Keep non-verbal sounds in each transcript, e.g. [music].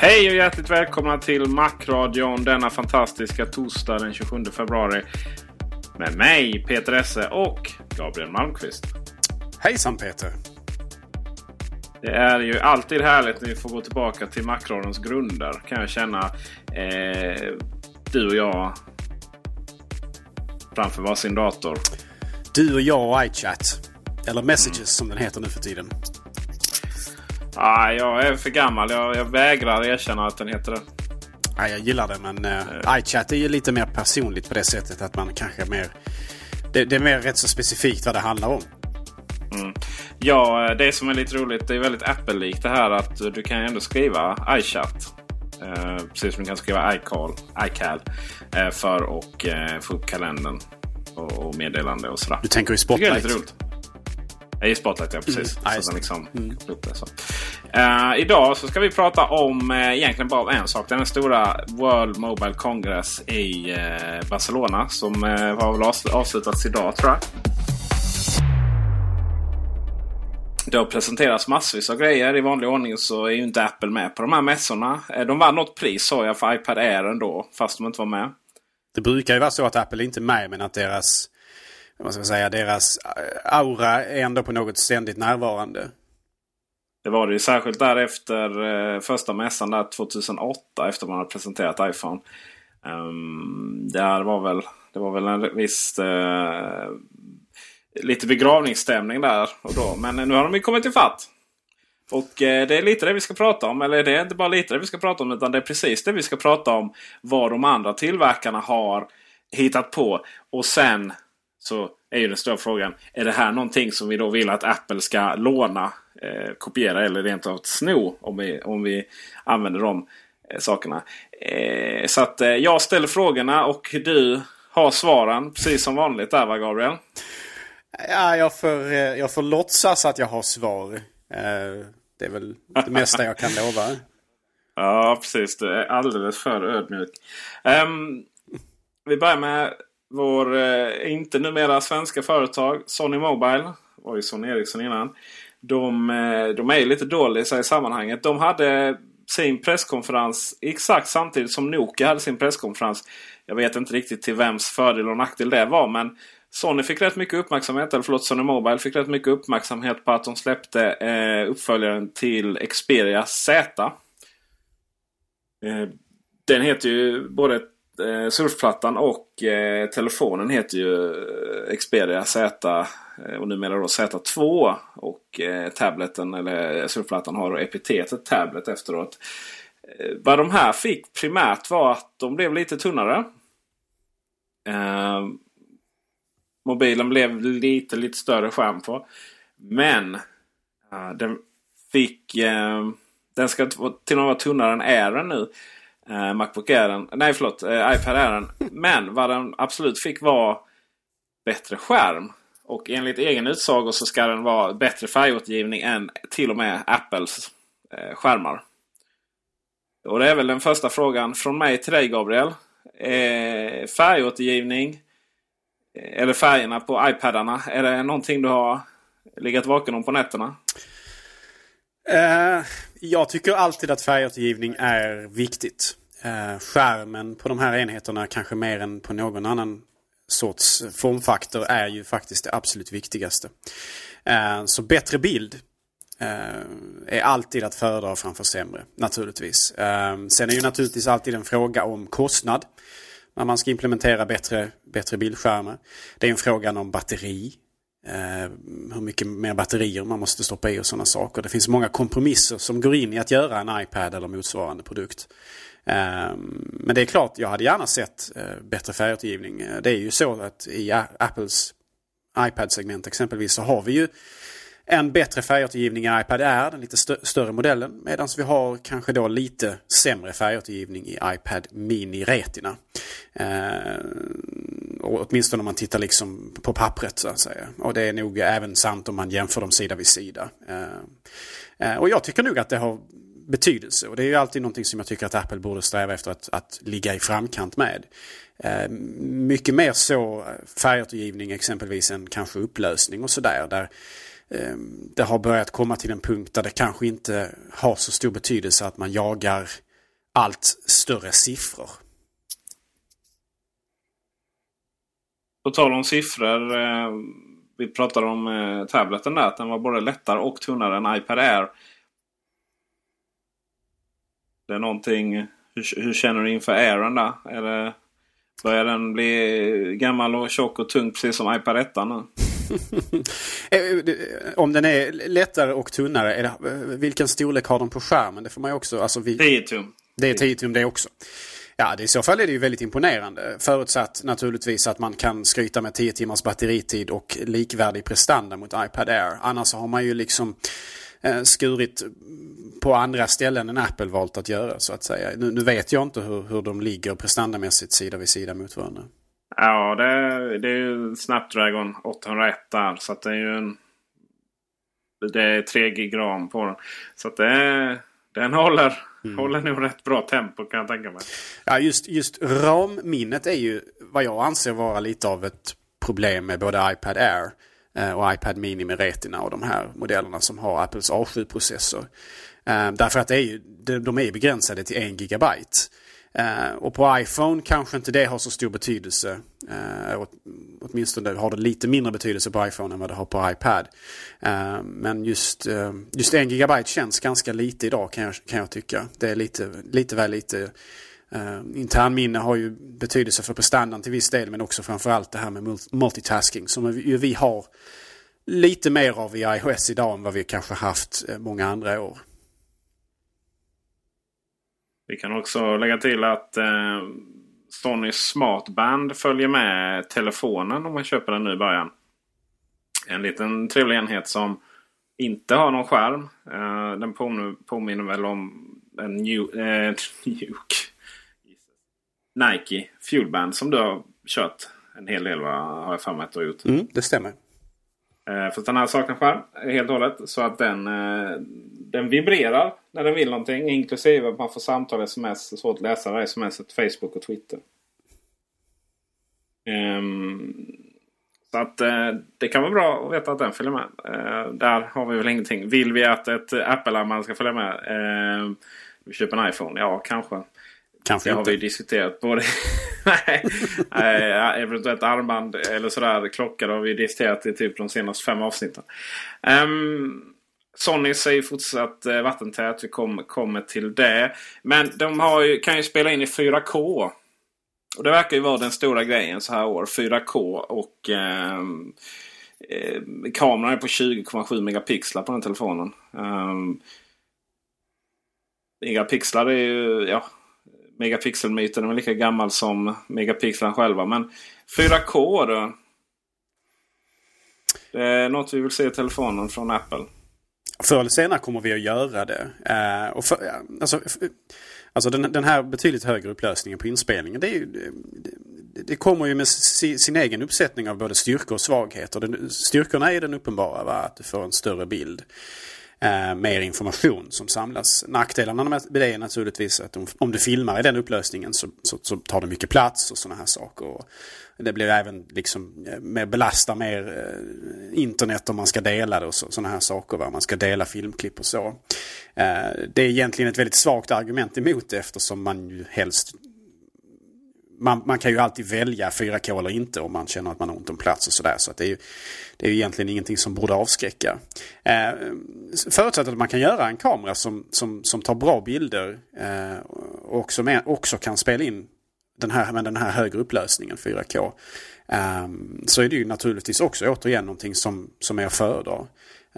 Hej och hjärtligt välkomna till Macradion denna fantastiska torsdag den 27 februari. Med mig Peter Esse och Gabriel Malmqvist. Hejsan Peter! Det är ju alltid härligt när vi får gå tillbaka till Macradions grunder kan jag känna. Eh, du och jag framför varsin dator. Du och jag och iChat. Eller Messages som den heter nu för tiden. Ah, jag är för gammal. Jag, jag vägrar erkänna att den heter det. Ja, jag gillar det men uh, iChat är ju lite mer personligt på det sättet att man kanske mer... Det, det är mer rätt så specifikt vad det handlar om. Mm. Ja, det som är lite roligt, det är väldigt Apple-likt det här att du kan ändå skriva iChat. Eh, precis som du kan skriva iCall, iCal eh, för att eh, få upp kalendern och, och meddelande och sådär. Du tänker i Spotlight? Det är lite roligt. I Spotlight, ja precis. Mm, så liksom mm. det, så. Uh, idag så ska vi prata om uh, egentligen bara en sak. Den stora World Mobile Congress i uh, Barcelona. Som uh, har väl avslutats idag tror jag. Det har presenterats massvis av grejer. I vanlig ordning så är ju inte Apple med på de här mässorna. De vann något pris sa jag för iPad Air ändå. Fast de inte var med. Det brukar ju vara så att Apple inte är med men att deras vad ska man säga, deras eh, aura är ändå på något ständigt närvarande. Det var det ju särskilt där efter eh, första mässan där 2008 efter man hade presenterat iPhone. Um, där var väl, det var väl en viss uh, lite begravningsstämning där och då. Men nu har de ju kommit ifatt. Och det är lite det vi ska prata om. Eller det är inte bara lite det vi ska prata om. Utan det är precis det vi ska prata om. Vad de andra tillverkarna har hittat på. Och sen så är ju den stora frågan. Är det här någonting som vi då vill att Apple ska låna, eh, kopiera eller rent av sno om vi, om vi använder de eh, sakerna. Eh, så att eh, jag ställer frågorna och du har svaren precis som vanligt där va Gabriel? Ja, jag får, eh, jag får låtsas att jag har svar. Eh, det är väl det mesta jag kan lova. [laughs] Ja, precis. Du är alldeles för ödmjuk. Um, vi börjar med vår, eh, inte numera svenska företag, Sony Mobile. var ju Sony Ericsson innan. De, eh, de är lite dåliga i sammanhanget. De hade sin presskonferens exakt samtidigt som Nokia hade sin presskonferens. Jag vet inte riktigt till vems fördel och nackdel det var. Men Sony fick rätt mycket uppmärksamhet, eller förlåt Sony Mobile fick rätt mycket uppmärksamhet på att de släppte eh, uppföljaren till Xperia Z. Eh, den heter ju både eh, surfplattan och eh, telefonen heter ju eh, Xperia Z eh, och numera då Z2. Och eh, tableten eller eh, surfplattan har epitetet tablet efteråt. Eh, vad de här fick primärt var att de blev lite tunnare. Eh, mobilen blev lite, lite större skärm på. Men eh, den fick... den ska till och med vara tunnare än Airen nu. Eh, Macbook Airen. Nej förlåt, eh, iPad Airen. Men vad den absolut fick var bättre skärm. Och enligt egen utsago så ska den vara bättre färgåtergivning än till och med Apples eh, skärmar. Och det är väl den första frågan från mig till dig Gabriel. Eh, färgåtergivning eh, eller färgerna på iPadarna. Är det någonting du har legat vaken om på nätterna? Eh, jag tycker alltid att färgåtergivning är viktigt. Eh, skärmen på de här enheterna kanske mer än på någon annan sorts formfaktor är ju faktiskt det absolut viktigaste. Eh, så bättre bild är alltid att föredra framför sämre, naturligtvis. Sen är ju naturligtvis alltid en fråga om kostnad. När man ska implementera bättre, bättre bildskärmar. Det är en fråga om batteri. Eh, hur mycket mer batterier man måste stoppa i och sådana saker. Det finns många kompromisser som går in i att göra en iPad eller motsvarande produkt. Eh, men det är klart, jag hade gärna sett eh, bättre färgåtergivning. Eh, det är ju så att i Apples iPad-segment exempelvis så har vi ju en bättre färgåtergivning i iPad Air, den lite stö större modellen. Medan vi har kanske då lite sämre färgåtergivning i iPad Mini Retina. Eh, och åtminstone om man tittar liksom på pappret så att säga. Och det är nog även sant om man jämför dem sida vid sida. Eh, eh, och jag tycker nog att det har betydelse. Och det är ju alltid någonting som jag tycker att Apple borde sträva efter att, att ligga i framkant med. Eh, mycket mer så färgåtergivning exempelvis än kanske upplösning och sådär. Där Ehm, det har börjat komma till en punkt där det kanske inte har så stor betydelse att man jagar allt större siffror. På tal om siffror. Ehm, vi pratade om eh, tableten där. Att den var både lättare och tunnare än iPad Air. Det är någonting. Hur, hur känner du inför Airen där? Är det, börjar den bli gammal och tjock och tung precis som iPad 1 nu? [laughs] Eh, om den är lättare och tunnare, det, vilken storlek har den på skärmen? Det får man ju också... Alltså, vi, 10 tum. Det är 10 tum det också. Ja, det, i så fall är det ju väldigt imponerande. Förutsatt naturligtvis att man kan skryta med 10 timmars batteritid och likvärdig prestanda mot iPad Air. Annars har man ju liksom eh, skurit på andra ställen än Apple valt att göra så att säga. Nu, nu vet jag inte hur, hur de ligger prestandamässigt sida vid sida mot varandra. Ja, det, det är ju Snapdragon 801 där. Så det är ju en... Det är 3 gig ram på den. Så det, den håller, mm. håller nog rätt bra tempo kan jag tänka mig. Ja, just, just RAM-minnet är ju vad jag anser vara lite av ett problem med både iPad Air eh, och iPad Mini med Retina och de här modellerna som har Apples A7-processor. Eh, därför att det är ju, de är begränsade till 1 gigabyte. Eh, och på iPhone kanske inte det har så stor betydelse. Uh, åtminstone har det lite mindre betydelse på iPhone än vad det har på iPad. Eh, men just, eh, just en gigabyte känns ganska lite idag kan jag, kan jag tycka. Det är lite, lite väl lite. Uh, internminne har ju betydelse för prestandan till viss del men också framförallt det här med multitasking som vi, vi har lite mer av i iOS idag än vad vi kanske haft eh, många andra år. Vi kan också lägga till att eh, Sony Smartband följer med telefonen om man köper den nu i början. En liten trevlig enhet som inte har någon skärm. Eh, den påminner, påminner väl om en New, eh, [laughs] Nike Fuelband som du har kört en hel del har jag för mig att du har gjort. Mm, det stämmer. Eh, för att den här saknar skärm helt och hållet. Så att den, eh, den vibrerar när den vill någonting. Inklusive att man får samtal, sms, svårt att läsa det sms, Facebook och Twitter. Um, så att uh, det kan vara bra att veta att den följer med. Uh, där har vi väl ingenting. Vill vi att ett Apple-armband ska följa med? Uh, vi köper en iPhone? Ja, kanske. Kanske det inte. har vi diskuterat. Både [laughs] Nej, eventuellt armband eller sådär. Klocka har vi diskuterat i typ de senaste fem avsnitten. Um, Sony säger fortsatt eh, vattentät. Vi kom, kommer till det. Men de har ju, kan ju spela in i 4K. Och det verkar ju vara den stora grejen så här år. 4K och eh, eh, kameran är på 20,7 megapixlar på den telefonen. Eh, megapixlar är ju, ja, megapixelmyten är lika gammal som megapixlarna själva. Men 4K då? Det är något vi vill se i telefonen från Apple. Förr eller senare kommer vi att göra det. Uh, och för, alltså, alltså den, den, här betydligt högre upplösningen på inspelningen. Det är ju, det, det kommer ju med sin egen uppsättning av både styrkor och svagheter. Styrkorna är den uppenbara, va? att du får en större bild. Eh, mer information som samlas. Nackdelarna med det är naturligtvis att om, om du filmar i den upplösningen så, så, så tar det mycket plats och sådana här saker. Och det blir även liksom eh, mer belastar mer eh, internet om man ska dela det och sådana här saker. Va? Man ska dela filmklipp och så. Eh, det är egentligen ett väldigt svagt argument emot det eftersom man ju helst man, man, kan ju alltid välja 4K eller inte om man känner att man har ont om plats och sådär. Så, att det, är ju, det är ju egentligen ingenting som borde avskräcka. Eh, förutsatt att man kan göra en kamera som, som, som tar bra bilder eh, och som är, också kan spela in den här, med den här högre upplösningen 4K. Eh, så är det ju naturligtvis också återigen någonting som, som är att föredra.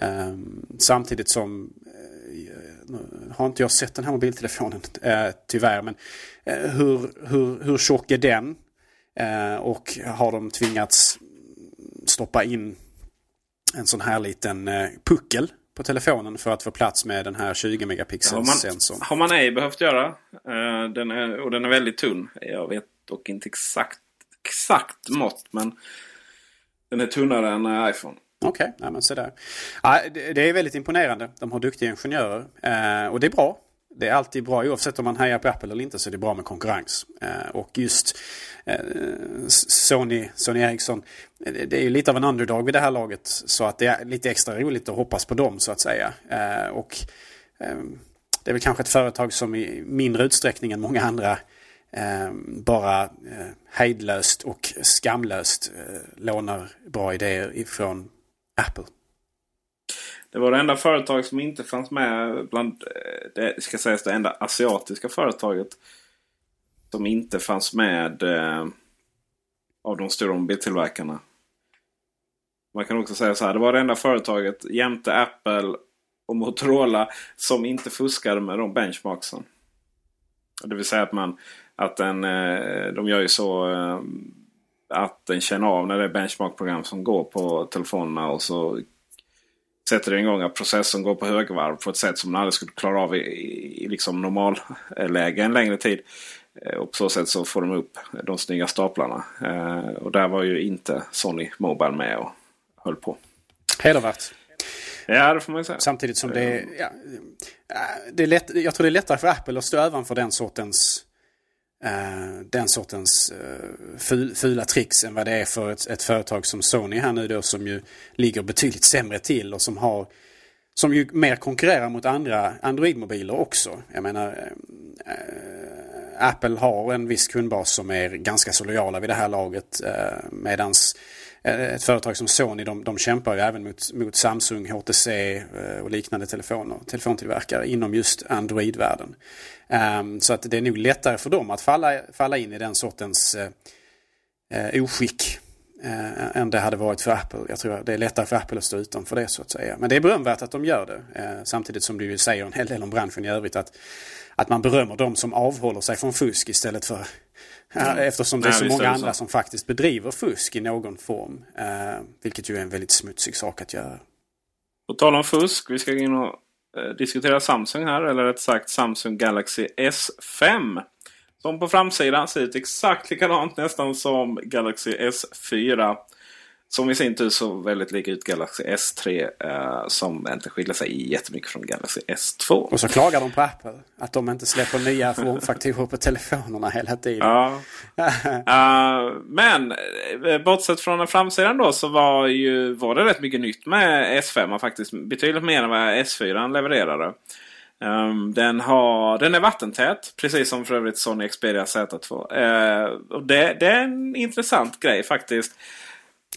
Eh, samtidigt som eh, har inte jag sett den här mobiltelefonen eh, tyvärr. Men hur, hur, hur tjock är den? Eh, och har de tvingats stoppa in en sån här liten eh, puckel på telefonen för att få plats med den här 20 megapixels sensorn. Har man ej behövt göra. Den är, och den är väldigt tunn. Jag vet dock inte exakt, exakt mått men den är tunnare än iPhone. Okej, okay, men så där. Ja, det, är väldigt imponerande. De har duktiga ingenjörer. Eh, och det är bra. Det är alltid bra oavsett om man hejar på Apple eller inte så är det bra med konkurrens. Eh, och just eh, Sony, Sony Ericsson, eh, det är ju lite av en underdog vid det här laget. Så att det är lite extra roligt att hoppas på dem så att säga. Och det är väl kanske ett företag som i mindre utsträckning än många andra eh, bara hejdlöst och skamlöst lånar bra idéer ifrån Apple. Det var det enda företag som inte fanns med bland eh, det ska sägas det enda asiatiska företaget. Som inte fanns med eh, av de stora mobiltillverkarna. Man kan också säga så här. Det var det enda företaget jämte Apple och Motorola som inte fuskade med de benchmarksen. Det vill säga att man att den, eh, de gör ju så eh, att den känner av när det är benchmarkprogram som går på telefonerna och så sätter igång att processorn går på högvarv på ett sätt som den aldrig skulle klara av i, i, liksom normalläge en längre tid. Eh, och på så sätt så får de upp de snygga staplarna. Eh, och där var ju inte Sony Mobile med och höll på. Hedervärt. Ja, det får man säga. Samtidigt som det, ja, det är lätt, jag tror det är lättare för Apple att stå ovanför den sortens Eh, den sortens eh, fula tricks än vad det är för ett, ett, företag som Sony här nu då som ju ligger betydligt sämre till och som har som ju mer konkurrerar mot andra Android-mobiler också. Jag menar äh, Apple har en viss kundbas som är ganska så lojala vid det här laget medans Eh, ett företag som Sony de, de kämpar ju även mot, mot Samsung, HTC eh, och liknande telefoner, telefontillverkare inom just Android-världen. Ehm, så att det är nog lättare för dem att falla, falla in i den sortens eh, oskick än det hade varit för Apple. Jag tror det är lättare för Apple att stå utanför det så att säga. Men det är berömvärt att de gör det. Samtidigt som du ju säger en hel del om branschen i övrigt. Att, att man berömmer de som avhåller sig från fusk istället för Mm. Eftersom det är så många andra som faktiskt bedriver fusk i någon form. vilket ju är en väldigt smutsig sak att göra. På tal om fusk. Vi ska gå in och Eh, diskutera Samsung här. Eller rätt sagt Samsung Galaxy S5. Som på framsidan ser ut exakt likadant nästan som Galaxy S4. Som i sin tur såg väldigt lik ut Galaxy S3 eh, som inte skiljer sig jättemycket från Galaxy S2. Och så klagar de på Apple. Att de inte släpper nya formfaktorer på telefonerna hela tiden. Ja. uh, [laughs] men eh, bortsett från den framsidan då så var, ju, var det rätt mycket nytt med S5 faktiskt. Betydligt mer än vad S4 levererade. Um, den, har, den är vattentät, precis som för övrigt Sony Xperia Z2. Uh, och det, det, är en intressant grej faktiskt.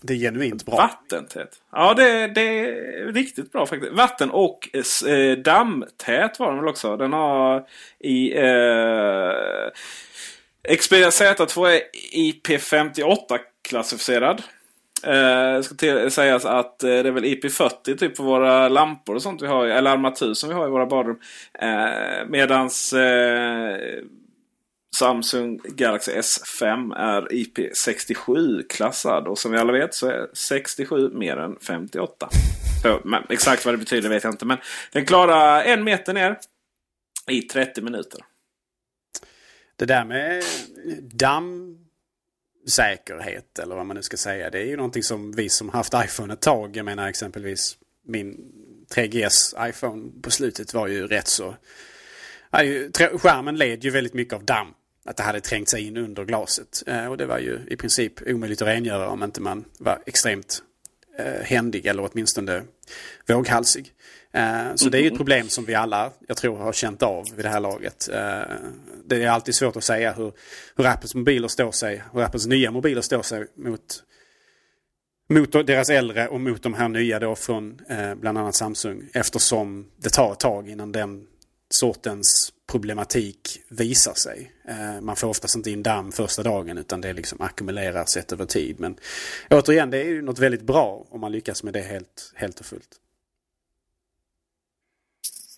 Det är genuint bra. Vattentät. Ja, det, det är riktigt bra faktiskt. Vatten och eh, dammtät var den väl också. Den har i... Eh, Xperia Z2 är IP58 klassificerad. Eh, ska till, sägas att eh, det är väl IP40 typ på våra lampor och sånt vi har. Eller armatur som vi har i våra badrum. Eh, medans eh, Samsung Galaxy S5 är IP67-klassad. Och som vi alla vet så är 67 mer än 58. Så, exakt vad det betyder vet jag inte. Men den klarar en meter ner i 30 minuter. Det där med dammsäkerhet eller vad man nu ska säga. Det är ju någonting som vi som haft iPhone ett tag, jag menar exempelvis min 3GS iPhone på slutet var ju rätt så... Skärmen led ju väldigt mycket av damm. Att det hade trängt sig in under glaset. Eh, och det var ju i princip omöjligt att rengöra om inte man var extremt eh, händig eller åtminstone våghalsig. Eh, så det är ju ett problem som vi alla, jag tror, har känt av vid det här laget. Eh, det är alltid svårt att säga hur, hur Apples mobiler står sig, hur Apples nya mobiler står sig mot, mot deras äldre och mot de här nya då från bland annat Samsung. Eftersom det tar ett tag innan den sortens problematik visar sig. Eh, man får oftast inte in damm första dagen utan det liksom ackumulerar sett över tid. Men återigen, det är ju något väldigt bra om man lyckas med det helt, helt och fullt.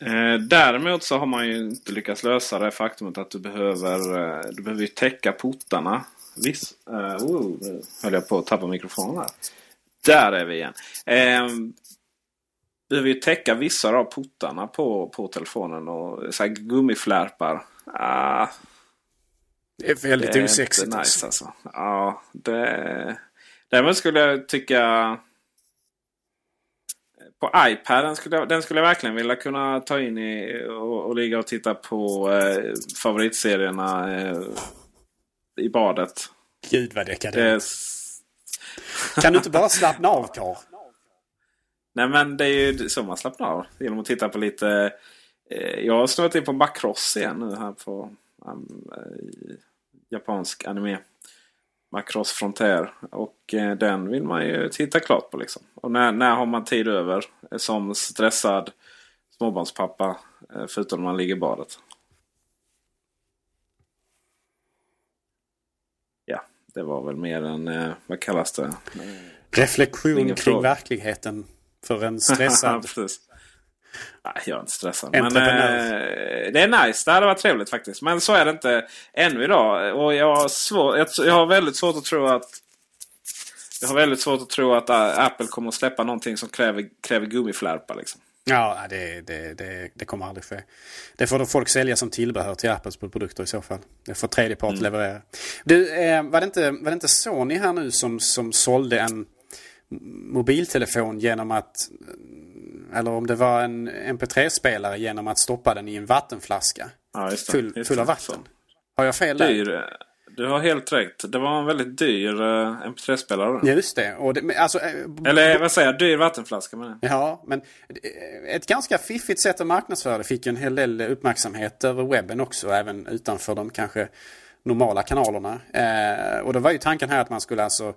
Eh, däremot så har man ju inte lyckats lösa det faktumet att du behöver, eh, du behöver täcka portarna. Viss, eh, oh, nu höll jag på att tappa mikrofonen här. Där är vi igen. Eh, behöver ju täcka vissa av portarna på, på telefonen och så här gummiflärpar. Ah, det är väldigt det är osexigt. Nice, alltså. alltså. Ja, det... Däremot skulle jag tycka på iPaden skulle jag, den skulle jag verkligen vilja kunna ta in i och, och ligga och titta på eh, favoritserierna eh, i badet. Gud vad dekadent. Kan du inte bara slappna av Karl? Nej men det är ju så man slappnar av. Genom att titta på lite... Eh, jag har snurrat in på Macross igen nu här på um, japansk anime. Macross Frontier. Och eh, den vill man ju titta klart på. Liksom. Och när, när har man tid över eh, som stressad småbarnspappa? Eh, förutom när man ligger i badet. Ja, det var väl mer en, eh, vad kallas det? Reflektion kring verkligheten för en [laughs] stressad Nej, jag är inte stressad. Men eh, det är nice. Det hade varit trevligt faktiskt. Men så är det inte ännu idag. Och jag har, svår, jag, jag har väldigt svårt att tro att jag har väldigt svårt att tro att äh, Apple kommer att släppa någonting som kräver, kräver gummiflärpar. Liksom. Ja, det, det, det, det, kommer aldrig ske. Det får folk sälja som tillbehör till Apples produkter i så fall. Det får tredje part mm. leverera. Du, eh, var, det inte, var det inte Sony här nu som, som sålde en mobiltelefon genom att eller om det var en MP3-spelare genom att stoppa den i en vattenflaska. Ja, det, full, full av vatten. Har jag fel dyr, där? Du har helt rätt. Det var en väldigt dyr eh, MP3-spelare. Just det. Och det alltså, äh, Eller vad säger jag? Dyr vattenflaska med Ja, men ett ganska fiffigt sätt att marknadsföra det. Fick en hel del uppmärksamhet över webben också. Även utanför de kanske normala kanalerna. Eh, och då var ju tanken här att man skulle alltså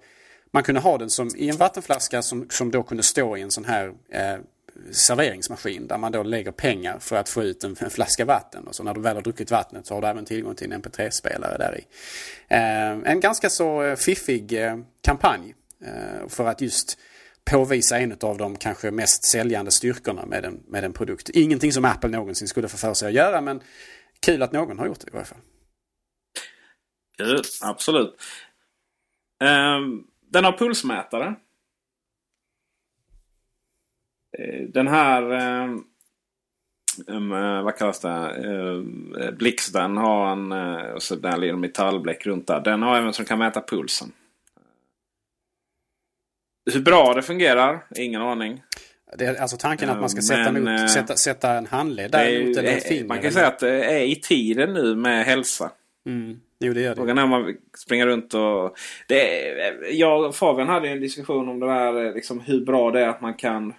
man kunde ha den som i en vattenflaska som, som då kunde stå i en sån här eh, serveringsmaskin där man då lägger pengar för att få ut en, en flaska vatten. Och så när du väl har druckit vattnet så har du även tillgång till en MP3-spelare där i. Eh, en ganska så eh, fiffig eh, kampanj eh, för att just påvisa en av de kanske mest säljande styrkorna med en, med en produkt. Ingenting som Apple någonsin skulle få för sig att göra men kul att någon har gjort det i varje fall. Kul, absolut. Um, den har pulsmätare. Eh, den här um, vad kallas det? Uh, blixten har en och så där lilla metallbläck runt där. Den har även som kan mäta pulsen. Hur bra det fungerar? Ingen aning. Det är alltså tanken att man ska sätta, Men, mot, sätta, sätta en handled där mot eller finger? Man kan eller? säga att det är i tiden nu med hälsa. Mm. Jo, det gör det. Frågan är om man springer runt och... Det är, jag och Fabian hade en diskussion om det här eh, liksom, hur bra det är att man kan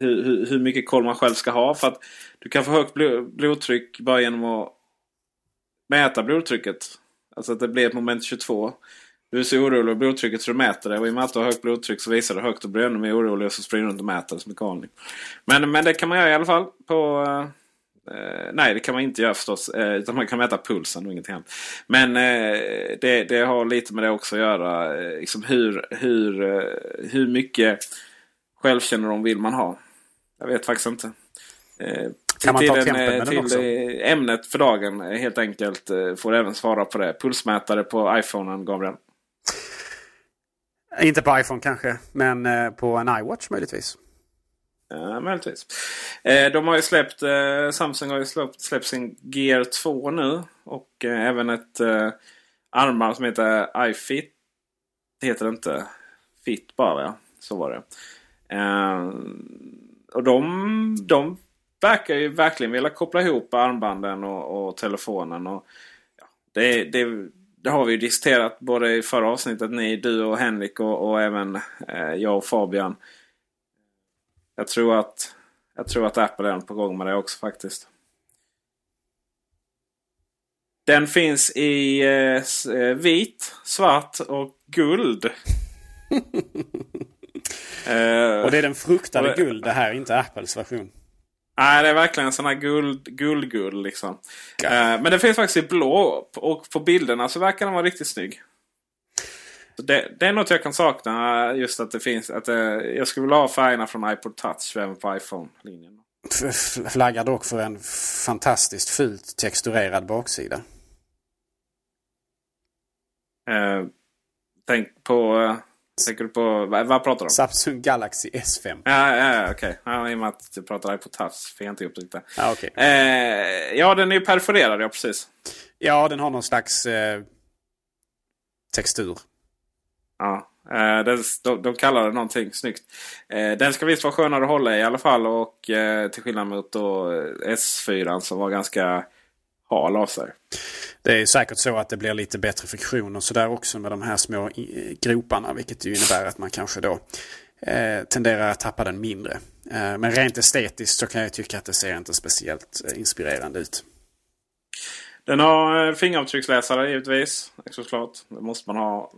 hur, hur, hur, mycket koll man själv ska ha. För att du kan få högt blodtryck bara genom att mäta blodtrycket. Alltså att det blir ett moment 22. Du är så orolig över blodtrycket så du mäter det. Och i och med att du har högt blodtryck så visar det högt och blir ännu mer orolig och så springer du runt och mäter det som en galning. Men, men det kan man göra i alla fall. på... Eh, Eh, nej, det kan man inte göra förstås. Eh, utan man kan mäta pulsen och ingenting annat. Men eh, det, det, har lite med det också att göra. Eh, liksom hur, hur, eh, hur mycket självkännedom vill man ha? Jag vet faktiskt inte. Eh, kan man ta till den också? ämnet för dagen helt enkelt. Eh, får även svara på det. Pulsmätare på iPhonen, Gabriel? Inte på iPhone kanske, men eh, på en iWatch möjligtvis. Ja, möjligtvis. Eh, de har ju släppt, eh, Samsung har ju släppt, släppt sin Gear 2 nu. Och eh, även ett eh, armband som heter iFit det heter inte Fit bara. Ja. Så var det. Eh, och de, de verkar ju verkligen vilja koppla ihop armbanden och, och telefonen. Och, ja, det, det, det, har vi ju diskuterat både i förra avsnittet, ni, du och Henrik och, och även eh, jag och Fabian. Jag tror att, jag tror att Apple är på gång med det också faktiskt. Den finns i eh, eh vit, svart och guld. [laughs] eh, och det är den fruktade guld det här, inte Apples version. Nej, det är verkligen en sån här guld, guld, liksom. Uh, men den finns faktiskt i blå. Och på bilderna så verkar den vara riktigt snygg. Det, det, är något jag kan sakna. Just att det finns. Att, uh, jag skulle vilja ha färgerna från iPod Touch även på iPhone-linjen. Flaggar dock för en fantastiskt fult texturerad baksida. Uh, tänk på... Tänker du på, vad, vad pratar du om? Samsung Galaxy S5. Ja, ja okej. Okay. Ja, I och med att du pratar på touch fick jag inte ihop det lite. Ja, okay. eh, ja, den är ju perforerad, ja precis. Ja, den har någon slags eh, textur. Ja, eh, den, de, de kallar det någonting snyggt. Eh, den ska visst vara skönare att hålla i alla fall. Och eh, till skillnad mot då eh, S4 som var ganska hal av sig. Det är säkert så att det blir lite bättre friktion och sådär också med de här små groparna. Vilket ju innebär att man kanske då eh, tenderar att tappa den mindre. Eh, men rent estetiskt så kan jag tycka att det ser inte speciellt inspirerande ut. Den har fingeravtrycksläsare givetvis. Såklart. Det måste man ha.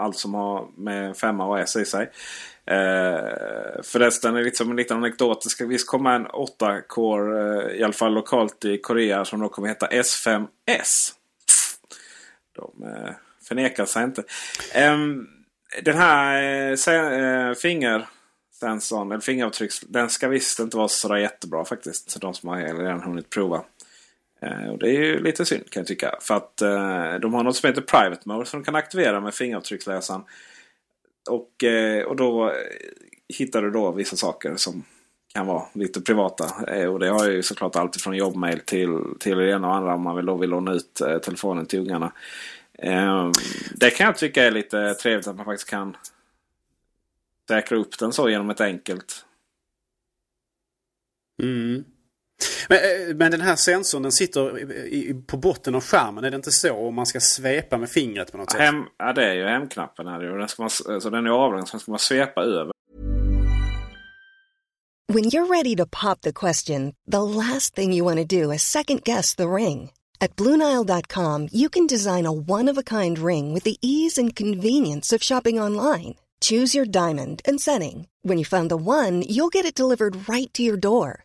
Allt som har med femma och S i sig. Eh, förresten, är liksom en liten anekdot. Det ska visst komma en 8-core, eh, i alla fall lokalt i Korea, som då kommer heta S5S. De eh, förnekar sig inte. Eh, den här eh, eh fingersensorn, eller fingeravtrycks, den ska visst inte vara så jättebra faktiskt. De som har redan hunnit prova. Eh, och det är ju lite synd kan jag tycka. För att eh, de har något som heter Private Mode som de kan aktivera med fingeravtrycksläsaren. Och, eh, och då hittar du då vissa saker som kan vara lite privata. Och det har ju såklart allt från jobbmail till, till det ena och andra om man vill, då vill låna ut telefonen till ungarna. Det kan jag tycka är lite trevligt att man faktiskt kan säkra upp den så genom ett enkelt. Mm. Men, eh, men den här sensorn den sitter i, på botten av skärmen, är det inte så? Om man ska svepa med fingret på något sätt? Hem, ja, det är ju hemknappen. Här. Den ska man, så den är avlång, så den ska man svepa över. When you're ready to pop the question, the last thing you want to do is second guess the ring. At BlueNile.com you can design a one-of-a-kind ring with the ease and convenience of shopping online. Choose your diamond and setting. When you find the one, you'll get it delivered right to your door.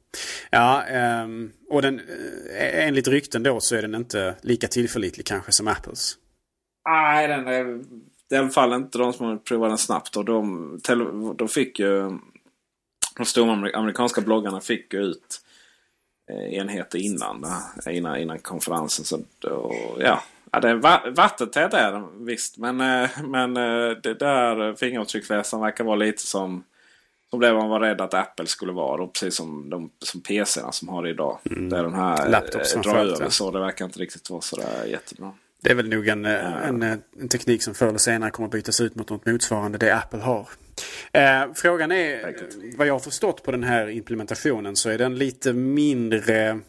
Ja, ehm, och den, eh, enligt rykten då så är den inte lika tillförlitlig kanske som Apples. Nej, den är i inte de som provat den snabbt. Och de, de fick ju... De stora amerikanska bloggarna fick ju ut eh, enheter innan, innan, innan konferensen. Så, då, ja, ja, det är vattentät är den visst. Men, eh, men det där fingeravtrycksläsaren verkar vara lite som som det man var rädd att Apple skulle vara. Och precis som, de, som PCerna som har det idag. Mm. Där den här drar över så. Det verkar inte riktigt vara sådär jättebra. Det är väl nog en, en, en, teknik som förr eller senare kommer att bytas ut mot något motsvarande det Apple har. Eh, frågan är, vad jag har förstått på den här implementationen så är den lite mindre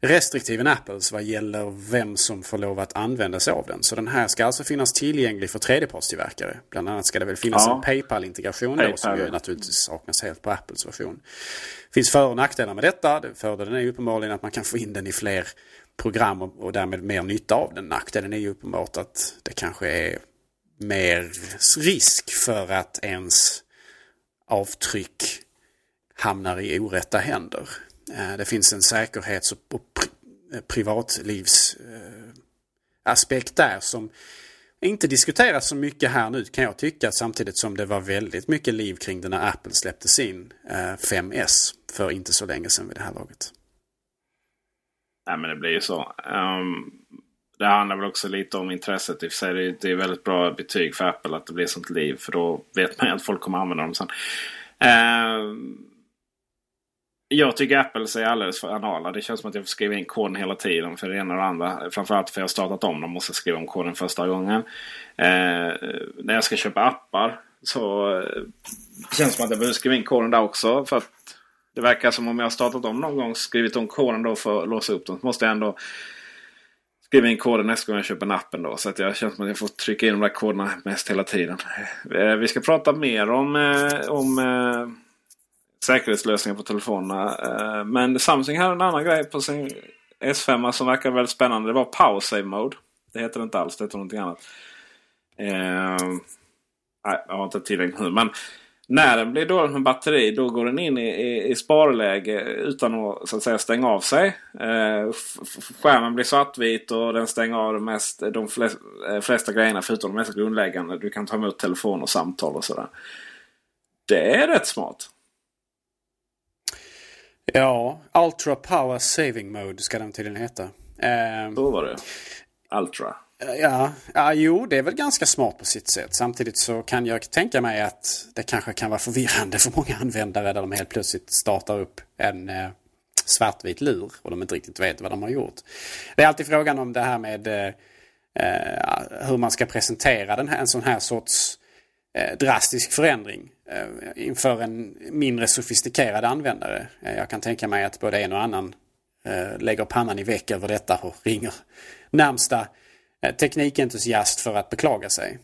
restriktiv än Apples vad gäller vem som får lov att använda sig av den. Så den här ska alltså finnas tillgänglig för tredjepartstillverkare. Bland annat ska det väl finnas ja. en Paypal-integration Paypal. då som ju naturligtvis saknas helt på Apples version. Det finns för och nackdelar med detta. Fördelen är ju uppenbarligen att man kan få in den i fler program och, därmed mer nytta av den. Nackdelen är ju uppenbart att det kanske är mer risk för att ens avtryck hamnar i orätta händer. Eh, det finns en säkerhets och eh, privatlivsaspekt eh, där som inte diskuteras så mycket här nu kan jag tycka samtidigt som det var väldigt mycket liv kring det när Apple släppte sin 5S för inte så länge sedan vid det här laget. Nej men det blir ju så. Um, det handlar väl också lite om intresset i och för sig. Det är väldigt bra betyg för Apple att det blir sånt liv. För då vet man ju att folk kommer använda dem sen. Um, jag tycker Apple är alldeles för anala. Det känns som att jag får skriva in koden hela tiden för det ena och det andra. Framförallt för jag har startat om dem. Måste skriva om koden första gången. Eh, när jag ska köpa appar så eh, det känns som att jag behöver skriva in koden där också. För att det verkar som om jag har startat om någon gång. Skrivit om koden då för att låsa upp dem. Så måste jag ändå skriva in koden nästa gång jag köper appen. Då, så att jag känns som att jag får trycka in de där koderna mest hela tiden. Eh, vi ska prata mer om, eh, om eh, säkerhetslösningar på telefonerna. Eh, men Samsung hade en annan grej på sin S5 som verkar väldigt spännande. Det var Power Save Mode. Det heter det inte alls, det heter någonting annat. Eh, nej, jag har inte tillräckligt nu. Men när den blir dålig med batteri då går den in i, i, i sparläge utan att, så att säga, stänga av sig. Eh, skärmen blir svartvit och den stänger av de, mest, de flest, eh, flesta grejerna förutom de mest grundläggande. Du kan ta emot telefon och samtal och sådär. Det är rätt smart. Ja, Ultra Power Saving Mode ska den tydligen heta. Eh, Så var det. Ultra. Ja, ja, jo det är väl ganska smart på sitt sätt. Samtidigt så kan jag tänka mig att det kanske kan vara förvirrande för många användare där de helt plötsligt startar upp en eh, svartvit lur och de inte riktigt vet vad de har gjort. Det är alltid frågan om det här med eh, eh hur man ska presentera den här, en sån här sorts Eh, Eh, drastisk förändring eh, inför en mindre sofistikerad användare. Eh, jag kan tänka mig att både en och annan lägger pannan i väck över detta och [laughs] ringer närmsta teknikentusiast för att beklaga sig.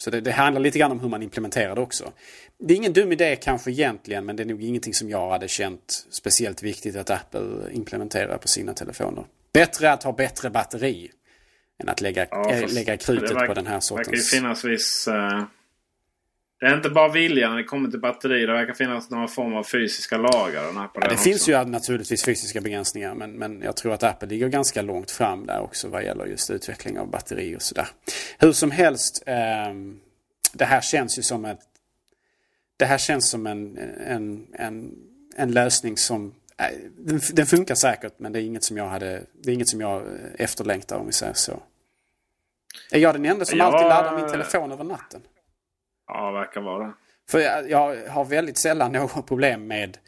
Så det, det, handlar lite grann om hur man implementerar det också. Det är ingen dum idé kanske egentligen men det är nog ingenting som jag hade känt speciellt viktigt att Apple implementerar på sina telefoner. Bättre att ha bättre batteri än att lägga, ja, äh, lägga krutet verkar, på den här sortens... Det verkar ju finnas viss... Uh, det är inte bara vilja när det kommer till batteri. Det verkar finnas någon form av fysiska lagar. På ja, det finns ju naturligtvis fysiska begränsningar. Men, men jag tror att Apple ligger ganska långt fram där också vad gäller just utveckling av batteri och sådär. Hur som helst. Eh, det här känns ju som ett... Det här känns som en, en, en, en lösning som den, den, funkar säkert men det är inget som jag hade Det är inget som jag efterlängtar om vi säger så. Är jag den enda som jag... alltid laddar min telefon över natten? Ja, verkar vara. För jag, jag, har väldigt sällan [laughs] något problem med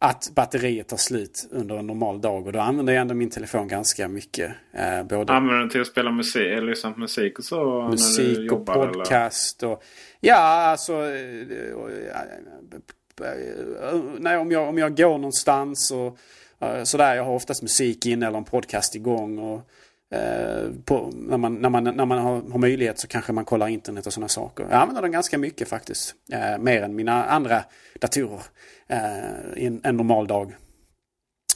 att batteriet tar slut under en normal dag. Och då använder jag ändå min telefon ganska mycket. Eh, både... Använder den till att spela musik, eller på musik och så? Musik och jobbar, podcast eller? och... Ja, alltså... Eh, nej, om, jag, om jag går någonstans och uh, sådär. Jag har oftast musik inne eller en podcast igång. Och, på, när man, när man, när man har, har, möjlighet så kanske man kollar internet och sådana saker. Jag använder den ganska mycket faktiskt. Uh, mer än mina andra datorer. Uh, en, en normal dag.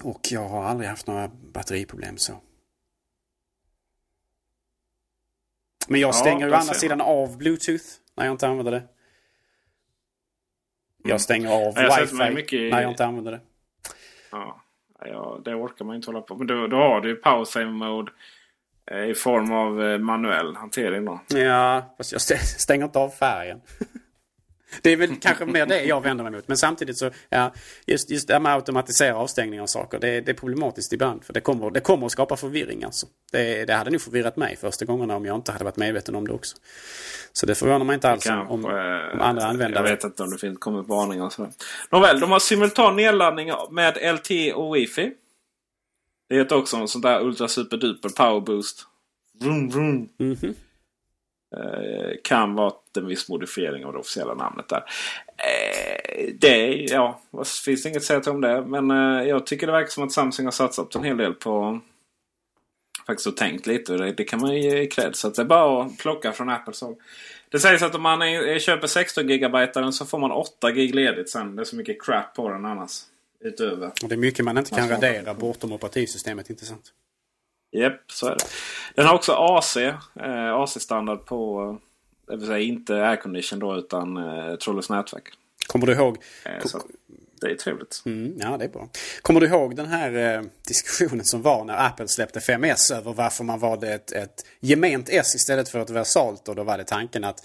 Och jag har aldrig haft några batteriproblem så. Men jag stänger ja, å andra sidan av Bluetooth när jag inte använder det. Jag stänger av jag wifi mycket... när jag inte använder det. Ja, ja, det orkar man inte hålla på med. Då, då har du ju power save mode. I form av eh, manuell hantering då. Ja, fast jag stänger inte av färgen. [laughs] Det är väl kanske mer det jag vänder mig mot. Men samtidigt så, ja, just, just det här med att automatisera avstängning av saker. Det, det är problematiskt ibland. För det kommer, det kommer att skapa förvirring alltså. Det, det hade nog förvirrat mig första gångerna om jag inte hade varit medveten om det också. Så det förvånar mig inte alls Kanske, om, om andra användare... Jag vet inte om det finns kommit varningar och sådär. Nåväl, de har simultan nedladdning med LTE och Wi-Fi. Det heter också en sån där ultra super duper power boost. Vroom, vroom. Mm -hmm. Eh, kan vara en viss modifiering av det officiella namnet där. Eh, det, ja, finns det inget att säga om det. Men eh, jag tycker det verkar som att Samsung har satsat en hel del på faktiskt och tänkt lite. Och det, det kan man ju ge cred. Så det är bara att plocka från Apples håll. Det sägs att om man är, köper 16 GB så får man 8 GB ledigt sen. Det är så mycket crap på den annars. Utöver. Och det är mycket man inte kan radera bortom operativsystemet, inte sant? Japp, så är det. Den har också AC. Eh, AC-standard på... Det vill säga inte aircondition då utan eh, trådlöst nätverk. Kommer du ihåg? Eh, så det är trevligt. Mm, ja, det är bra. Kommer du ihåg den här eh, diskussionen som var när Apple släppte 5S över varför man valde ett, ett gement S istället för ett versalt? Och då var det tanken att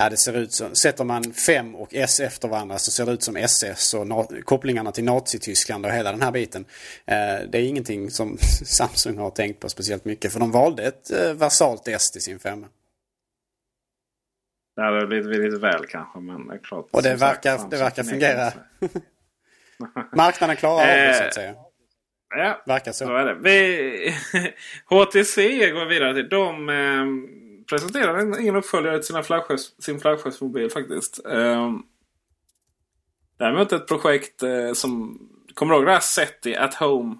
Ja, det ser ut som, sätter man 5 och S efter varandra så ser det ut som SS och kopplingarna till Nazityskland och hela den här biten. Eh, det är ingenting som [laughs] Samsung har tänkt på speciellt mycket för de valde ett eh, versalt S till sin 5. Det hade blivit lite väl kanske men det är klart. Och det verkar, sagt, det verkar fungera. [laughs] Marknaden klarar av det så att säga. Ja, verkar så. så är det. Vi, [laughs] HTC går vidare till. De presenterar ingen uppföljare till sina sin flaggskeppsmobil faktiskt. Eh, däremot ett projekt eh, som... Kommer du ihåg det här SETI at Home?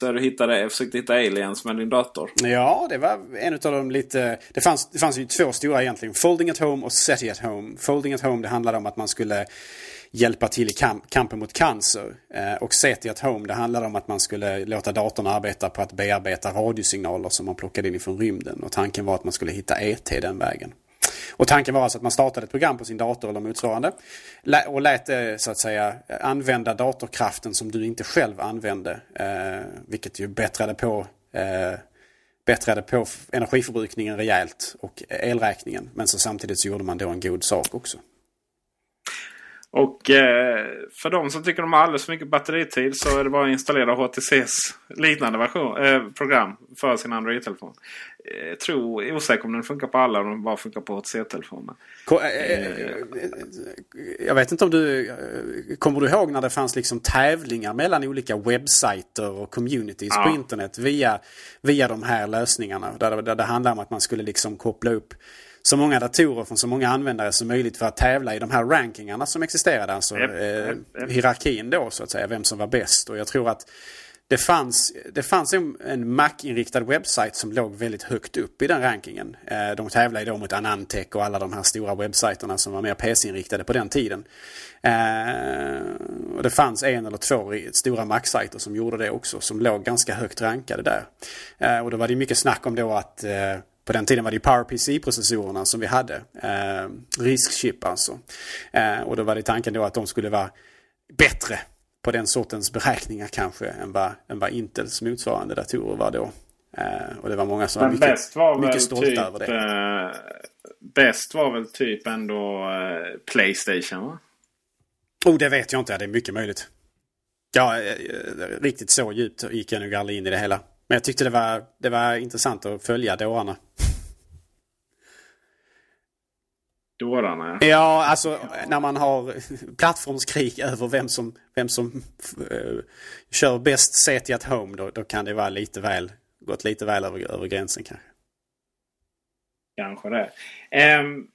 Där du hittade, försökte hitta aliens med din dator. Ja, det var en av de lite... Det fanns, det fanns ju två stora egentligen. Folding at Home och SETI at Home. Folding at Home det handlade om att man skulle hjälpa till i kamp, kampen mot cancer. Eh, och SETI at Home det handlade om att man skulle låta datorn arbeta på att bearbeta radiosignaler som man plockade in ifrån rymden. Och tanken var att man skulle hitta ET den vägen. Och tanken var alltså att man startade ett program på sin dator eller motsvarande. Och lät det så att säga använda datorkraften som du inte själv använde. Eh, vilket ju bättrade på eh, bättrade på energiförbrukningen rejält och elräkningen. Men så samtidigt så gjorde man då en god sak också. Och eh, för de som tycker de har alldeles för mycket batteritid så är det bara att installera HTCs liknande version, eh, program för sin Android-telefon. Eh, tror, osäker om den funkar på alla om den bara funkar på HTC-telefoner. Eh, eh, jag vet inte om du... Kommer du ihåg när det fanns liksom tävlingar mellan olika webbsajter och communities ja. på internet via, via de här lösningarna? Där, där det handlar om att man skulle liksom koppla upp så många datorer från så många användare som möjligt för att tävla i de här rankingarna som existerade. Alltså yep, eh, yep. hierarkin då så att säga, vem som var bäst. Och jag tror att det fanns, det fanns en, en Mac-inriktad webbsajt som låg väldigt högt upp i den rankingen. Eh, de tävlade då mot Anantech och alla de här stora webbsajterna som var mer PC-inriktade på den tiden. Eh, och det fanns en eller två stora Mac-sajter som gjorde det också, som låg ganska högt rankade där. Eh, och då var det mycket snack om då att på den tiden var det PowerPC-processorerna som vi hade. Eh, RISC-chip alltså. Eh, och då var det tanken då att de skulle vara bättre på den sortens beräkningar kanske än vad, än vad Intels motsvarande datorer var då. Eh, och det var många som Men var mycket, var mycket stolta typ, över det. Eh, bäst var väl typ ändå eh, Playstation va? Oh, det vet jag inte. Det är mycket möjligt. Ja, eh, riktigt så djupt gick jag nog aldrig in i det hela. Men jag tyckte det var, det var intressant att följa dårarna. Dårarna? Ja, alltså när man har plattformskrig [laughs] över vem som, vem som uh, kör bäst set at home då, då kan det vara lite väl, gått lite väl över, över gränsen kanske. Kanske det. Um,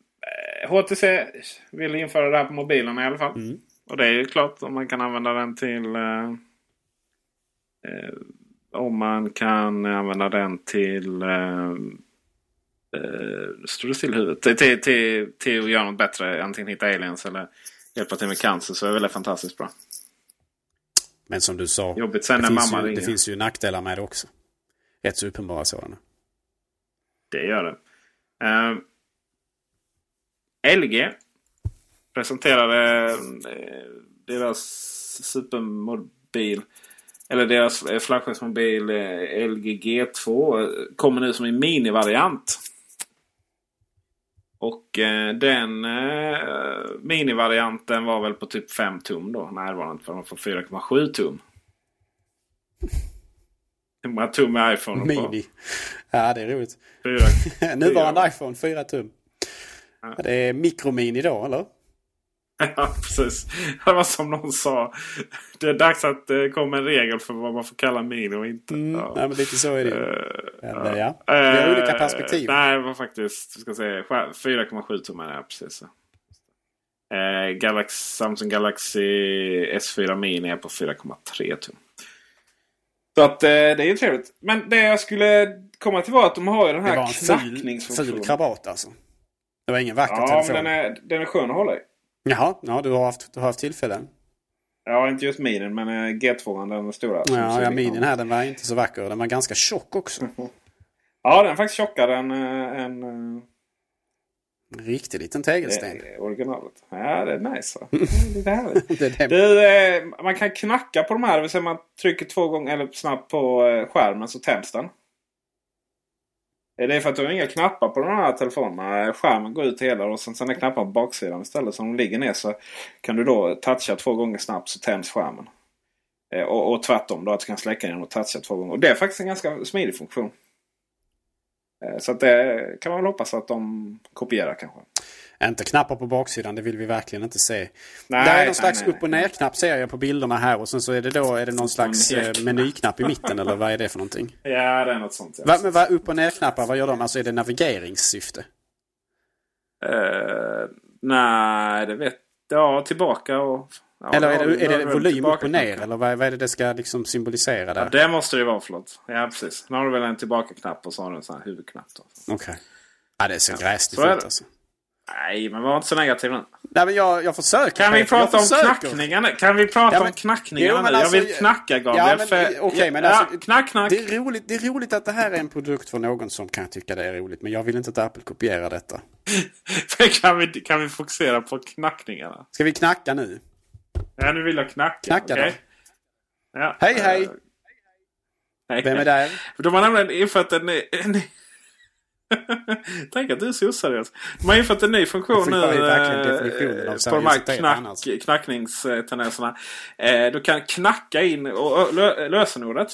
HTC vill införa det här på mobilerna i alla fall. Mm. Och det är ju klart om man kan använda den till uh, uh, om man kan använda den till eh, eh, står det still i huvudet. Till, till, till, till att göra något bättre. Antingen hitta aliens eller hjälpa till med cancer. Så är det väl fantastiskt bra. Men som du sa. Jobbigt sen det, när finns mamma ju, ringer. det finns ju nackdelar med det också. Rätt så uppenbara sådana. Det gör det. Uh, LG presenterade uh, deras supermobil eller deras eh, flaggskeppsmobil eh, LG G2 eh, kommer nu som en minivariant. Och eh, den eh, minivarianten var väl på typ 5 tum då. Inte för de får 4,7 tum. Hur många tum är iPhone Mini. Ja, det är roligt. Fyra. [laughs] Nuvarande iPhone 4 tum. Ja. Det är mikromini då, eller? [laughs] Ja, precis. Det var som någon sa. Det är dags att det kommer en regel för vad man får kalla mini och inte. Mm, ja. Nej, men lite så är det ju. Uh, ja. Det är uh, olika perspektiv. Nej, det var faktiskt ska säga 4,7 tummar. Ja, precis. Galaxy, Samsung Galaxy S4 Mini är på 4,3 tum. Så att det är ju trevligt. Men det jag skulle komma till var att de har ju den här knackningsfunktionen. Det var en ful, krabat alltså. Det var ingen vacker ja, telefon. Men den är, den är skön att hålla i. Jaha, ja, du har haft, du har haft tillfällen. Ja, inte just minen men G2 den stora. Ja, ja minen här den var inte så vacker. Den var ganska tjock också. [laughs] ja, den är faktiskt tjockare än... än en riktig liten tegelsten. Det är originalet. Ja, det är nice. Va? [laughs] Det är härligt. [laughs] det är du, eh, man kan knacka på de här. Det vill säga man trycker två gånger eller snabbt på eh, skärmen så tänds den. Det är för att du har inga knappar på de här telefonerna. Skärmen går ut hela och sen, sen är knappar på baksidan istället. Så om de ligger ner så kan du då toucha två gånger snabbt så tänds skärmen. Eh, och, och tvärtom då att du kan släcka den och toucha två gånger. Och det är faktiskt en ganska smidig funktion. Eh, så att det kan man väl hoppas att de kopierar kanske. Inte knappar på baksidan, det vill vi verkligen inte se. Nej, det är någon slags nej, upp och ner-knapp ser jag på bilderna här. Och sen så är det då är det någon slags eh, menyknapp i mitten eller vad är det för någonting? [laughs] Ja, det är något sånt. Ja. Va, men vad upp och ner-knappar, vad gör de? Alltså är det navigeringssyfte? Uh, nej, det vet Ja, tillbaka och... Ja, eller är det, är det volym upp och ner? Eller vad, vad är det det ska liksom symbolisera där? Ja, det måste det vara, förlåt. Ja, precis. Nu har du väl en tillbaka-knapp och så har du en sån här huvudknapp. Okej. Ja, det ser gräsligt ut alltså. Nej, men var inte så negativ nu. Nej, men jag, jag försöker. Kan vi prata om knackningarna? Kan vi prata Ja, men- om knackningarna Jo, nu? alltså- jag vill knacka Gabriel. Ja, men, för... okej, men ja, alltså, knack, knack. Det är, roligt, det är roligt att det här är en produkt för någon som kan tycka det är roligt. Men jag vill inte att Apple kopierar detta. [laughs] kan, vi, kan vi fokusera på knackningarna? Ska vi knacka nu? Ja, nu vill jag knacka. Knacka okej? Ja. Hej, hej. Eh, hej. Vem är där? De har nämligen infört en. En. [laughs] Tänk att du är så oseriös. De har infört en ny funktion nu eh, på de här knack, knackningstendenserna. Eh, Du kan knacka in och, och, lö, lösenordet.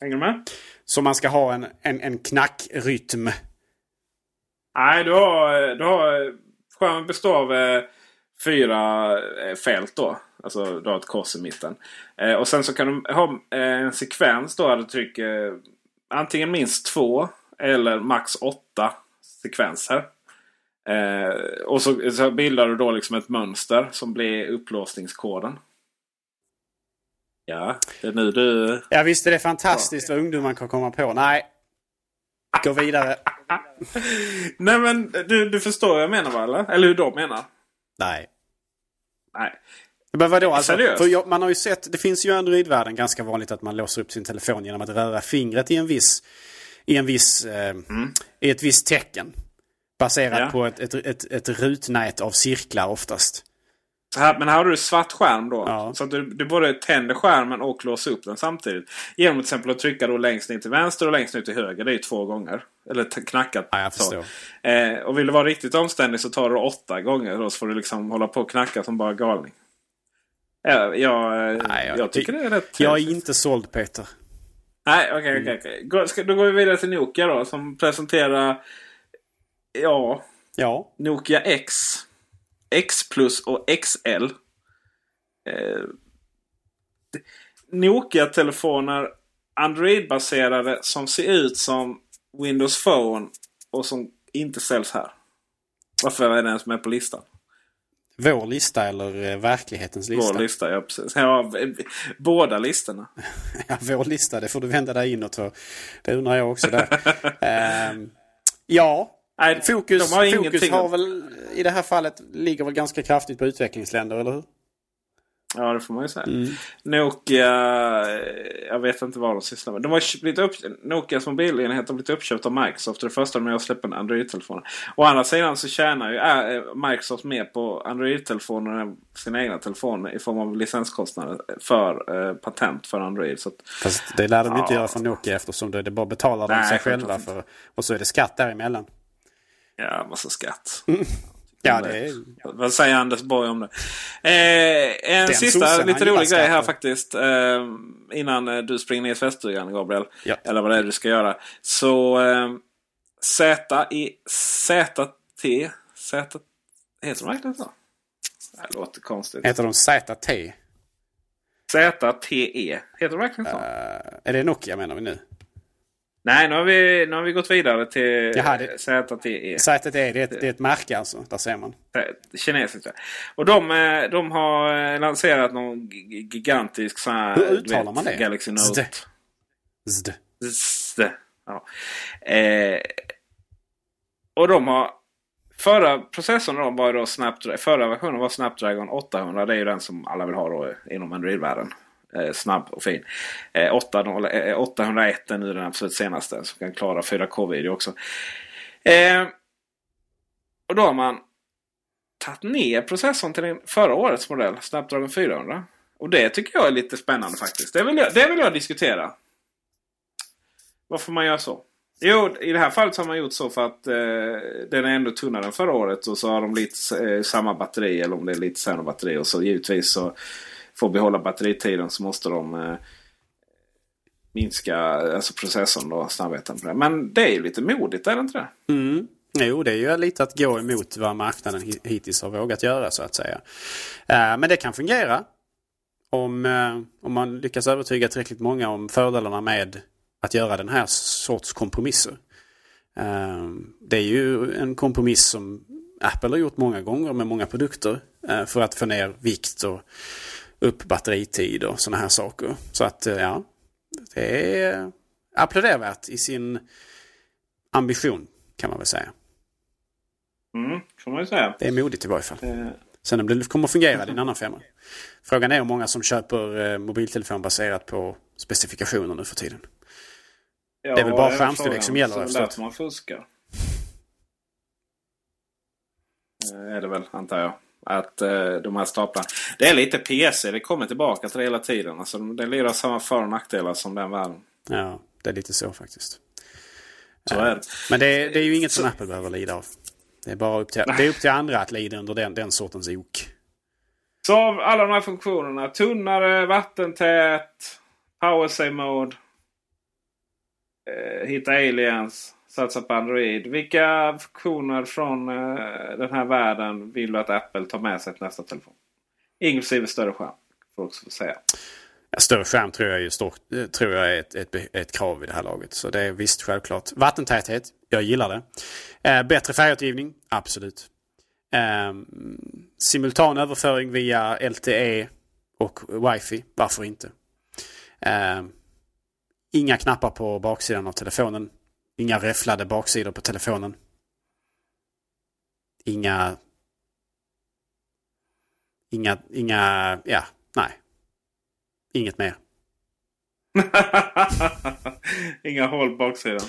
Hänger du med? Så man ska ha en, en, en knackrytm. Nej, du har, du har... Skärmen består av eh, fyra eh, fält då. Alltså du har ett kors i mitten. Eh, och sen så kan du ha eh, en sekvens då där du trycker eh, antingen minst två eller max åtta sekvenser. Eh, och så, så bildar du då liksom ett mönster som blir upplåsningskoden. Ja, det är nu du... Ja visst är det fantastiskt vad ungdomar kan komma på. Nej. Gå vidare. [laughs] Nej men du, du förstår vad jag menar va? Eller, eller hur de menar? Nej. Nej. Men vadå? Alltså, Seriöst? för jag, man har ju sett, det finns ju i Android-världen ganska vanligt att man låser upp sin telefon genom att röra fingret i en viss, i en viss, eh, i ett visst tecken. Baserat Ja. på ett, ett, ett, ett rutnät av cirklar oftast. Här, men här har du svart skärm då. Ja. Så att du, du både tänder skärmen och låser upp den samtidigt. Genom till exempel att trycka då längst ner till vänster och längst ner till höger. Det är ju två gånger. Eller knackat. Ja, jag så. Eh, och vill du vara riktigt omständig så tar du åtta gånger. Då så får du liksom hålla på och knacka som bara galning. Ja, jag, eh, Nej, jag, tycker det är rätt Jag är inte såld Peter. Nej, okej, okej, okej. Gå- ska- Då går vi vidare till Nokia då. Som presenterar... Ja, Ja. Nokia X. X plus och XL. Eh, Nokia-telefoner Android-baserade som ser ut som Windows Phone och som inte säljs här. Varför är den ens med på listan? Vår lista eller eh, verklighetens lista? Vår lista, ja precis. Ja, eh, båda listorna. [laughs] Ja, vår lista, det får du vända dig inåt för. Det undrar jag också där. [laughs] Ehm, ja, Nej, fokus, har fokus har väl i det här fallet ligger väl ganska kraftigt på utvecklingsländer, eller hur? Ja, det får man ju säga. Mm. Nokia, eh, jag vet inte vad de sysslar med. De har blivit upp, Nokias mobilenhet har blivit uppköpt av Microsoft. Det första de gör är att släppa en Android-telefon. Å andra sidan så tjänar ju äh, Microsoft mer på Android-telefoner än sina egna telefoner i form av licenskostnader för eh, patent för Android. Så att, Fast det lär de ja. inte göra från Nokia eftersom det, det bara betalar de sig själva för. Och så är det skatt däremellan. Ja, massa skatt. Ja, det. Vad säger Anders Borg om det? Eh, en Den sista lite rolig grej här faktiskt. Eh, innan eh, du springer ner i tvättstugan Gabriel. Ja. Eller vad det är du ska göra. Så eh, Z i ZT. Z, heter de verkligen så? Det låter konstigt. Heter de ZT? ZTE. Heter de verkligen så? Uh, är det Nokia menar vi nu? Nej, nu har vi, nu har vi gått vidare till Jaha, det, ZTE. ZTE, det är, ett, det är ett märke alltså. Där ser man. Kinesiskt. Och de, eh, de har eh, lanserat någon gigantisk sån här... Hur uttalar man det? Galaxy Note. Zd. Zd. Ja. Eh, och de har... Förra processorn då var då Snapdragon, förra versionen var Snapdragon 800. Det är ju den som alla vill ha då inom Android-världen. Eh, snabb och fin. Eh, 801 eh, eh, är nu den absolut senaste som kan klara 4K-video också. Eh, och då har man tagit ner processorn till den förra årets modell, Snapdragon 400. Och det tycker jag är lite spännande faktiskt. Det vill jag, det vill jag diskutera. Varför man gör så. Jo, i det här fallet har man gjort så för att eh, den är ändå tunnare än förra året. Och så har de lite eh, samma batteri eller om det är lite sämre batteri. Och så givetvis så får behålla batteritiden så måste de eh, minska alltså processorn och snabbheten på det. Men det är ju lite modigt, är det inte det? Mm. Jo, det är ju lite att gå emot vad marknaden hittills har vågat göra så att säga. Eh, men det kan fungera. Om, eh, om man lyckas övertyga tillräckligt många om fördelarna med att göra den här sorts kompromisser. Eh, det är ju en kompromiss som Apple har gjort många gånger med många produkter eh, för att få ner vikt och upp batteritid och sådana här saker. Så att eh, ja, det är applådervärt i sin ambition kan man väl säga. Mm, kan man ju säga. Det är modigt i varje fall. Eh. Sen om det kommer att fungera, det är en annan femma. Frågan är hur många som köper eh, mobiltelefon baserat på specifikationer nu för tiden. Ja, det är väl bara skärmstorlek som gäller efter. man fuskar. Är det väl, antar jag. Att uh, de här staplarna. Det är lite PC. Det kommer tillbaka till det hela tiden. Alltså, det lirar samma för och nackdelar som den världen. Ja, det är lite så faktiskt. Så är det. Men det är, det är ju inget som Apple behöver lida av. Det är bara upp till, det är upp till andra att lida under den, den sortens ok. Så av alla de här funktionerna. Tunnare, vattentät, power save mode. Eh, hitta aliens satsa på Android. Vilka funktioner från uh, den här världen vill du att Apple tar med sig till nästa telefon? Inklusive större skärm. Får också säga. Ja, större skärm tror jag, är, stort, eh, tror jag är ett, ett, ett krav i det här laget. Så det är visst självklart. Vattentäthet, jag gillar det. Eh, bättre färgåtergivning, absolut. Eh, simultan överföring via LTE och wifi, varför inte? Eh, inga knappar på baksidan av telefonen. Inga räfflade baksidor på telefonen. Inga... Inga, inga, ja, nej. Inget mer. [laughs] inga hål på baksidan.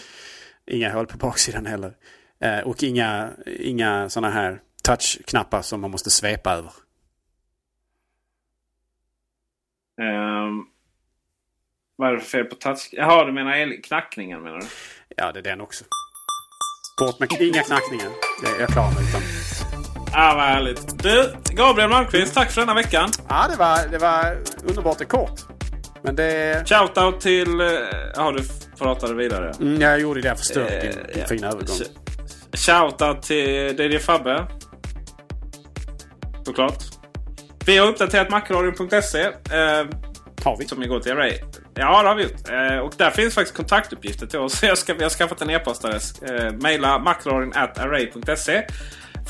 Inga hål på baksidan heller. Eh, och inga, inga sådana här touchknappar som man måste svepa över. Um, vad är det för fel på touch? Jaha, du menar knackningen menar du? Ja, det är den också. Bort med inga knackningar. Det är jag klar med. Utan... Ah, vad härligt. Du, Gabriel Malmqvist, tack för denna veckan. Ja, det var, det var underbart och kort. Men det... Shoutout till... Eh, ja, du pratade vidare. Mm, jag gjorde det. Jag förstört eh, din, din ja. fina övergång. Shoutout till DJ Fabbe. Såklart. Vi har uppdaterat macradion.se. Eh, har vi? Som igår till Array. Ja, det har vi gjort. Eh, och där finns faktiskt kontaktuppgifter till oss. [laughs] Jag, ska, jag har skaffat en e-postadress. Eh, maila macradion.array.se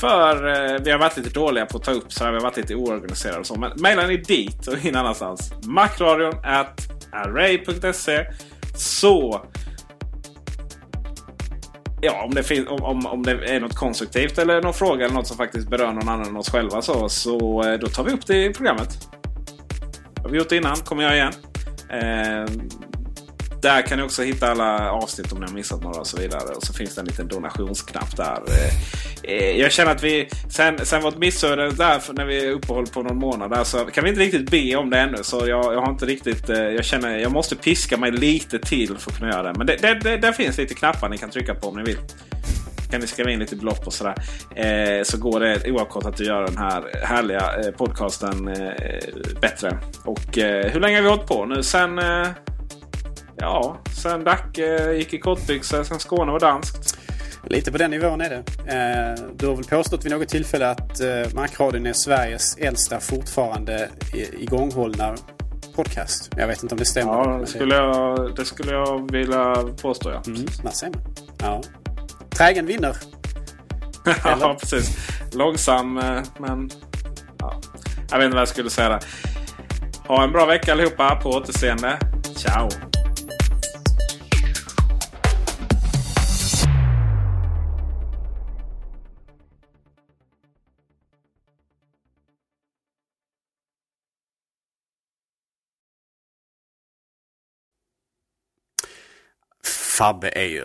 För eh, vi har varit lite dåliga på att ta upp så här. Vi har varit lite oorganiserade och så. Men mejla ni dit och ingen annanstans. Macradion.array.se Så Ja, om det, finns, om, om, om det är något konstruktivt eller någon fråga eller något som faktiskt berör någon annan än oss själva så, så eh, då tar vi upp det i programmet. har vi gjort det innan, kommer jag igen. Eh, där kan ni också hitta alla avsnitt om ni har missat några och så vidare. Och så finns det en liten donationsknapp där. Eh, eh jag känner att vi sen, sen vårt missöde där när vi uppehåll på någon månad där, så kan vi inte riktigt be om det ännu. Så jag, jag har inte riktigt. Eh, jag känner jag måste piska mig lite till för att kunna göra det. Men det, det, det, där finns lite knappar ni kan trycka på om ni vill. Kan ni skriva in lite belopp och sådär. Eh, så går det oavkortat att göra den här härliga eh, podcasten eh, bättre. Och hur länge har vi hållit på nu? Sen Ja, sen Dacke gick i kortbyxor, sen Skåne var danskt. Lite på den nivån är det. Eh, du har väl påstått vid något tillfälle att eh, Macradion är Sveriges äldsta fortfarande igånghållna podcast. Jag vet inte om det stämmer. Ja, det skulle jag, det skulle jag vilja påstå. Ja. Mm, där ser man. Ja. Trägen vinner. [laughs] ja, precis. Långsam, eh, men... Ja. Jag vet inte vad jag skulle säga där. Ha en bra vecka allihopa. På återseende. Ciao! Fabbe är ju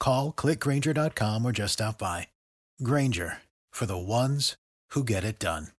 Call clickgranger.com or just stop by. Granger for the ones who get it done.